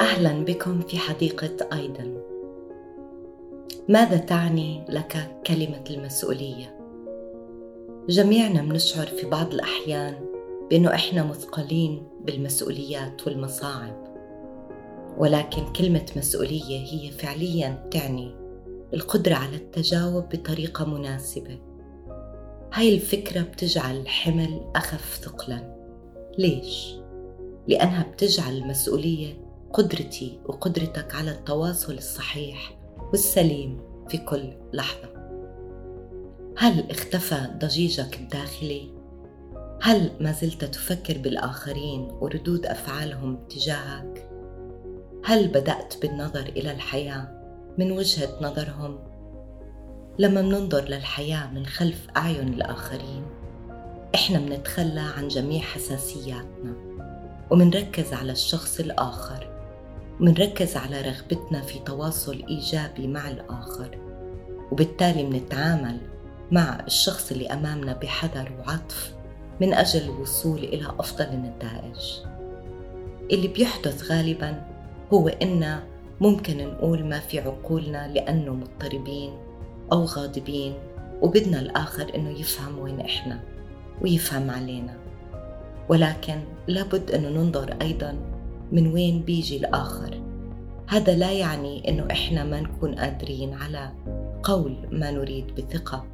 أهلا بكم في حديقة آيدن. ماذا تعني لك كلمة المسؤولية؟ جميعنا بنشعر في بعض الأحيان بأنه إحنا مثقلين بالمسؤوليات والمصاعب. ولكن كلمة مسؤولية هي فعليا تعني القدرة على التجاوب بطريقة مناسبة. هاي الفكرة بتجعل الحمل أخف ثقلا. ليش؟ لأنها بتجعل المسؤولية قدرتي وقدرتك على التواصل الصحيح والسليم في كل لحظة. هل اختفى ضجيجك الداخلي؟ هل ما زلت تفكر بالآخرين وردود أفعالهم تجاهك؟ هل بدأت بالنظر إلى الحياة من وجهة نظرهم؟ لما مننظر للحياة من خلف أعين الآخرين إحنا منتخلى عن جميع حساسياتنا ومنركز على الشخص الآخر منركز على رغبتنا في تواصل إيجابي مع الآخر وبالتالي منتعامل مع الشخص اللي أمامنا بحذر وعطف من أجل الوصول إلى أفضل النتائج. اللي بيحدث غالبا هو إن ممكن نقول ما في عقولنا لأنه مضطربين أو غاضبين وبدنا الآخر إنه يفهم وين إحنا ويفهم علينا. ولكن لابد أنه ننظر أيضا من وين بيجي الآخر. هذا لا يعني إنه إحنا ما نكون قادرين على قول ما نريد بثقة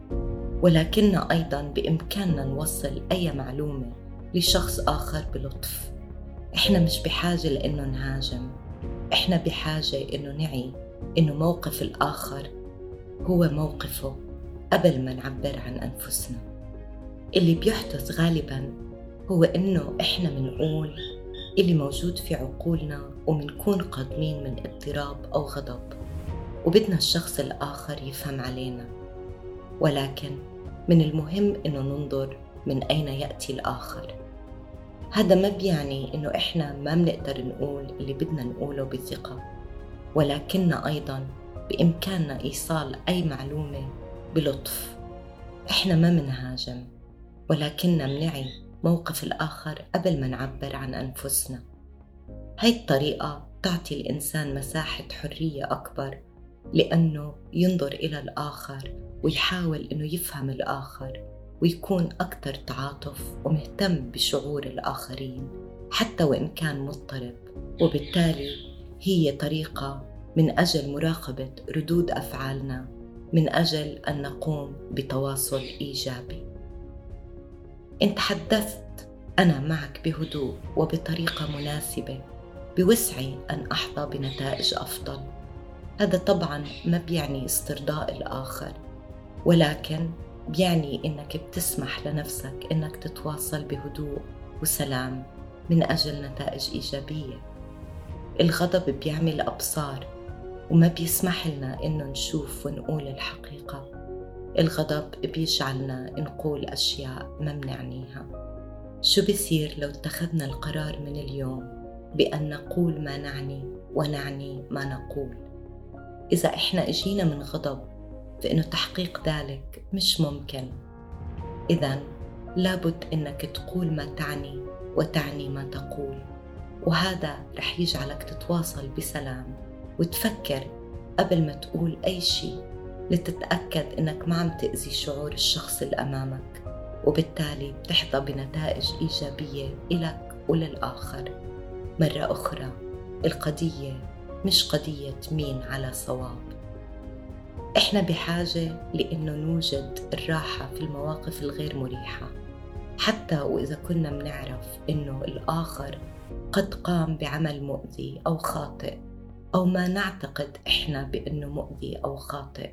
ولكن أيضا بإمكاننا نوصل أي معلومة لشخص آخر بلطف. إحنا مش بحاجة لإنه نهاجم إحنا بحاجة إنه نعي إنه موقف الآخر هو موقفه قبل ما نعبر عن أنفسنا. اللي بيحدث غالبا هو إنه إحنا منقول اللي موجود في عقولنا ومنكون قادمين من اضطراب أو غضب. وبدنا الشخص الآخر يفهم علينا. ولكن من المهم إنه ننظر من أين يأتي الآخر. هذا ما بيعني إنه إحنا ما بنقدر نقول اللي بدنا نقوله بثقة. ولكن أيضا بإمكاننا إيصال أي معلومة بلطف. إحنا ما منهاجم ولكننا منعي. موقف الآخر قبل ما نعبر عن أنفسنا. هاي الطريقة تعطي الإنسان مساحة حرية أكبر لأنه ينظر إلى الآخر ويحاول أنه يفهم الآخر ويكون أكثر تعاطف ومهتم بشعور الآخرين حتى وإن كان مضطرب. وبالتالي هي طريقة من أجل مراقبة ردود أفعالنا من أجل أن نقوم بتواصل إيجابي. إن تحدثت أنا معك بهدوء وبطريقة مناسبة بوسعي أن أحظى بنتائج أفضل. هذا طبعا ما بيعني استرضاء الآخر ولكن بيعني إنك بتسمح لنفسك إنك تتواصل بهدوء وسلام من أجل نتائج إيجابية. الغضب بيعمل أبصار وما بيسمح لنا إنه نشوف ونقول الحقيقة. الغضب بيجعلنا نقول أشياء ما بنعنيها شو بصير لو اتخذنا القرار من اليوم بأن نقول ما نعني ونعني ما نقول؟ إذا إحنا إجينا من غضب فإنه تحقيق ذلك مش ممكن. إذا لابد إنك تقول ما تعني وتعني ما تقول وهذا رح يجعلك تتواصل بسلام وتفكر قبل ما تقول أي شيء. لتتأكد إنك ما عم تأذي شعور الشخص اللي أمامك وبالتالي بتحظى بنتائج إيجابية إلك وللآخر. مرة أخرى القضية مش قضية مين على صواب. إحنا بحاجة لأنه نوجد الراحة في المواقف الغير مريحة. حتى وإذا كنا منعرف إنه الآخر قد قام بعمل مؤذي أو خاطئ أو ما نعتقد إحنا بأنه مؤذي أو خاطئ.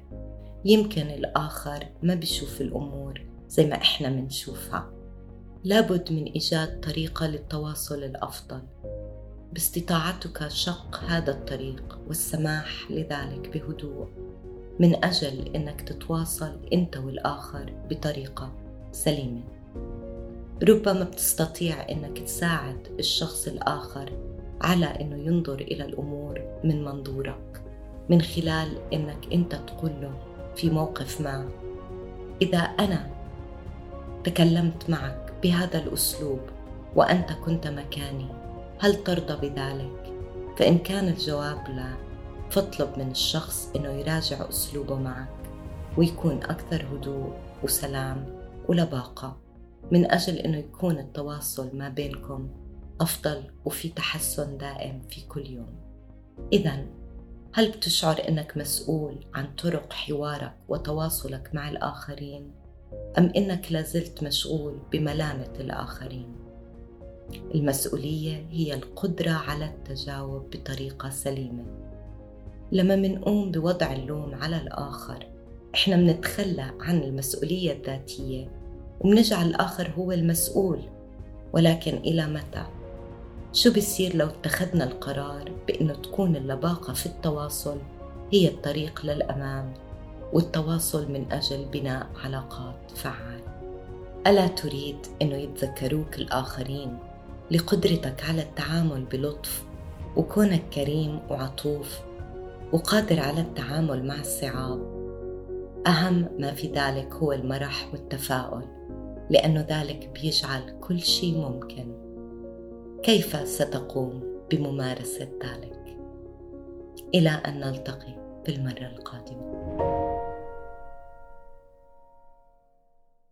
يمكن الآخر ما بيشوف الأمور زي ما إحنا منشوفها. لابد من إيجاد طريقة للتواصل الأفضل. باستطاعتك شق هذا الطريق والسماح لذلك بهدوء. من أجل أنك تتواصل أنت والآخر بطريقة سليمة. ربما بتستطيع أنك تساعد الشخص الآخر على أنه ينظر إلى الأمور من منظورك من خلال أنك أنت تقول له في موقف ما. إذا أنا تكلمت معك بهذا الأسلوب وأنت كنت مكاني هل ترضى بذلك؟ فإن كان الجواب لا فاطلب من الشخص إنه يراجع أسلوبه معك ويكون أكثر هدوء وسلام ولباقة من أجل إنه يكون التواصل ما بينكم أفضل وفي تحسن دائم في كل يوم. إذا هل بتشعر إنك مسؤول عن طرق حوارك وتواصلك مع الآخرين؟ أم إنك لازلت مشغول بملامة الآخرين؟ المسؤولية هي القدرة على التجاوب بطريقة سليمة لما منقوم بوضع اللوم على الآخر إحنا منتخلى عن المسؤولية الذاتية ومنجعل الآخر هو المسؤول ولكن إلى متى؟ شو بيصير لو اتخذنا القرار بأنه تكون اللباقة في التواصل هي الطريق للأمام والتواصل من أجل بناء علاقات فعالة ألا تريد أنه يتذكروك الآخرين لقدرتك على التعامل بلطف وكونك كريم وعطوف وقادر على التعامل مع الصعاب؟ أهم ما في ذلك هو المرح والتفاؤل لأن ذلك بيجعل كل شيء ممكن. كيف ستقوم بممارسة ذلك؟ إلى أن نلتقي في المرة القادمة